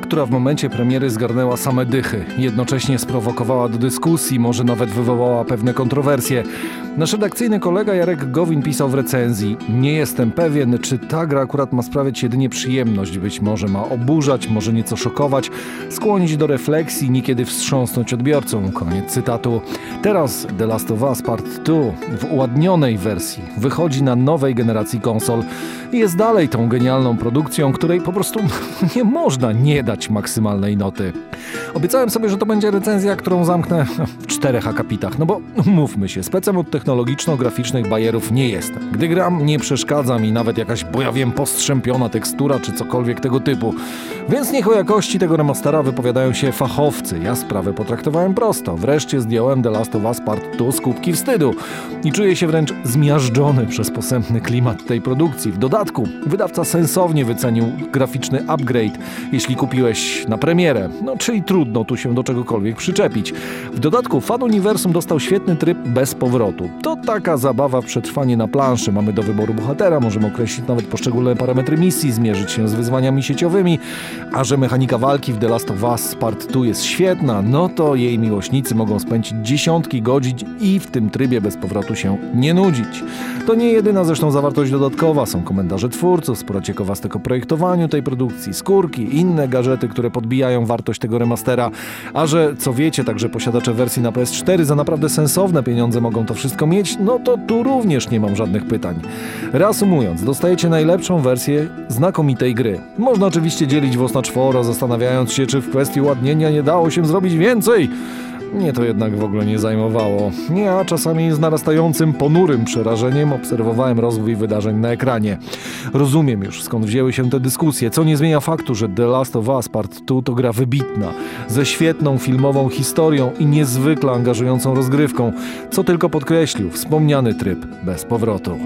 która w momencie premiery zgarnęła same dychy. Jednocześnie sprowokowała do dyskusji, może nawet wywołała pewne kontrowersje. Nasz redakcyjny kolega Jarek Gowin pisał w recenzji: Nie jestem pewien, czy ta gra akurat ma sprawiać jedynie przyjemność. Być może ma oburzać, może nieco szokować, skłonić do refleksji, niekiedy wstrząsnąć odbiorcą. Koniec cytatu. Teraz The Last of Us Part 2 w uładnionej wersji wychodzi na nowej generacji konsol i jest dalej tą genialną produkcją, której po prostu nie można dać maksymalnej noty. Obiecałem sobie, że to będzie recenzja, którą zamknę w czterech akapitach, no bo mówmy się, specem od technologiczno-graficznych bajerów nie jestem. Gdy gram, nie przeszkadza mi nawet jakaś, bo ja wiem, postrzępiona tekstura czy cokolwiek tego typu. Więc niech o jakości tego remastera wypowiadają się fachowcy. Ja sprawę potraktowałem prosto. Wreszcie zdjąłem The Last of Us Part 2 z kubki wstydu i czuję się wręcz zmiażdżony przez posępny klimat tej produkcji. W dodatku wydawca sensownie wycenił graficzny upgrade, jeśli kupiłeś na premierę. No, czyli trudno tu się do czegokolwiek przyczepić. W dodatku fan uniwersum dostał świetny tryb bez powrotu. To taka zabawa w przetrwanie na planszy. Mamy do wyboru bohatera, możemy określić nawet poszczególne parametry misji, zmierzyć się z wyzwaniami sieciowymi, a że mechanika walki w The Last of Us Part 2 jest świetna, no to jej miłośnicy mogą spędzić dziesiątki godzin i w tym trybie bez powrotu się nie nudzić. To nie jedyna zresztą zawartość dodatkowa, są komentarze twórców, sporo ciekawostek o projektowaniu tej produkcji, skórki, inne gadżety, które podbijają wartość tego remastera, a że co wiecie, także posiadacze wersji na PS4 za naprawdę sensowne pieniądze mogą to wszystko mieć, no to tu również nie mam żadnych pytań. Reasumując, dostajecie najlepszą wersję znakomitej gry. Można oczywiście dzielić włos na czworo, zastanawiając się, czy w kwestii ładnienia nie dało się zrobić więcej. Mnie to jednak w ogóle nie zajmowało. Ja czasami z narastającym ponurym przerażeniem obserwowałem rozwój wydarzeń na ekranie. Rozumiem już skąd wzięły się te dyskusje, co nie zmienia faktu, że The Last of Us Part 2 to gra wybitna, ze świetną filmową historią i niezwykle angażującą rozgrywką, co tylko podkreślił wspomniany tryb bez powrotu.